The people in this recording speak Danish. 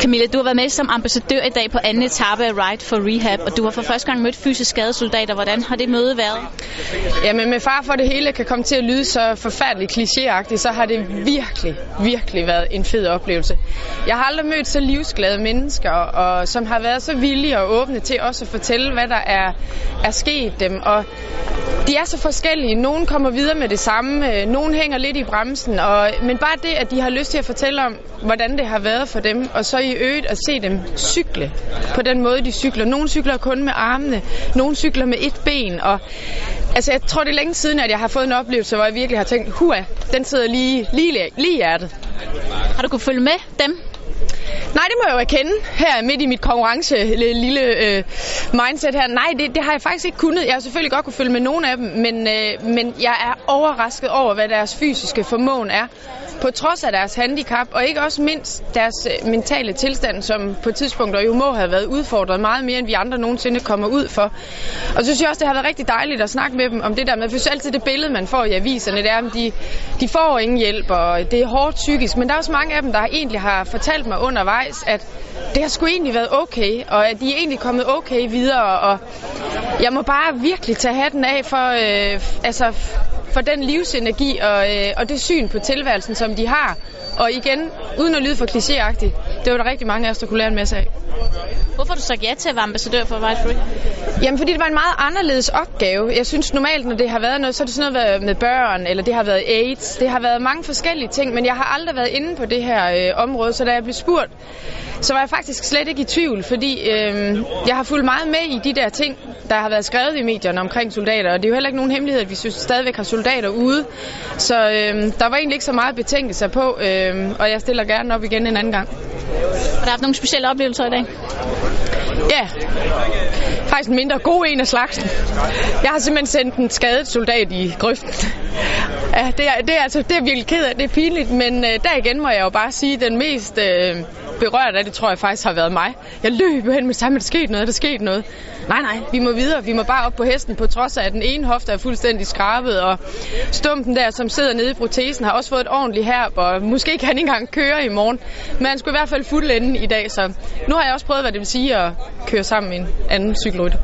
Camilla, du har været med som ambassadør i dag på anden etape af Ride for Rehab, og du har for første gang mødt fysisk skadede soldater. Hvordan har det møde været? Jamen med far for det hele kan komme til at lyde så forfærdeligt klichéagtigt, så har det virkelig, virkelig været en fed oplevelse. Jeg har aldrig mødt så livsglade mennesker, og som har været så villige og åbne til også at fortælle, hvad der er, er sket dem. Og de er så forskellige. Nogle kommer videre med det samme, nogle hænger lidt i bremsen, og, men bare det, at de har lyst til at fortælle om, hvordan det har været for dem, og så i øvrigt at se dem cykle på den måde, de cykler. Nogle cykler kun med armene, nogle cykler med et ben, og altså, jeg tror, det er længe siden, at jeg har fået en oplevelse, hvor jeg virkelig har tænkt, hua, den sidder lige, lige, lige i hjertet. Har du kunne følge med dem? Nej, det må jeg jo erkende her midt i mit konkurrence lille øh, mindset her. Nej, det, det har jeg faktisk ikke kunnet. Jeg har selvfølgelig godt kunne følge med nogle af dem, men, øh, men jeg er overrasket over, hvad deres fysiske formåen er. På trods af deres handicap, og ikke også mindst deres øh, mentale tilstand, som på tidspunkter jo må have været udfordret meget mere, end vi andre nogensinde kommer ud for. Og så synes jeg også, det har været rigtig dejligt at snakke med dem om det der med, for altid det billede, man får i aviserne, det er, at de, de får ingen hjælp, og det er hårdt psykisk. Men der er også mange af dem, der egentlig har fortalt mig undervejs, at det har sgu egentlig været okay, og at de er egentlig kommet okay videre, og jeg må bare virkelig tage hatten af for, øh, altså, for den livsenergi og, øh, og det syn på tilværelsen, som de har. Og igen, uden at lyde for klichéagtigt, det var der rigtig mange af os, der kunne lære en masse af. Hvorfor du sagt ja til at være ambassadør for Ride Free? Jamen, fordi det var en meget anderledes opgave. Jeg synes normalt, når det har været noget, så er det sådan noget med børn, eller det har været AIDS. Det har været mange forskellige ting, men jeg har aldrig været inde på det her øh, område, så da jeg blev spurgt, så var jeg faktisk slet ikke i tvivl, fordi øh, jeg har fulgt meget med i de der ting, der har været skrevet i medierne omkring soldater, og det er jo heller ikke nogen hemmelighed, at vi synes, stadigvæk har soldater ude. Så øh, der var egentlig ikke så meget betænkelse på, øh, og jeg stiller gerne op igen en anden gang. Har du haft nogle specielle oplevelser i dag? Ja, faktisk en mindre god en af slagsen. Jeg har simpelthen sendt en skadet soldat i grøften. Ja, det er, det er, altså, det er virkelig ked af, det er pinligt, men øh, der igen må jeg jo bare sige, den mest øh, berørt af det, tror jeg faktisk har været mig. Jeg løb hen med sammen, der skete noget, der skete noget. Nej, nej, vi må videre, vi må bare op på hesten, på trods af, at den ene hofte er fuldstændig skrabet, og stumpen der, som sidder nede i protesen, har også fået et ordentligt herb, og måske kan han ikke engang køre i morgen. Men han skulle i hvert fald fuldende i dag, så nu har jeg også prøvet, hvad det vil sige at køre sammen med en anden cykelrytter.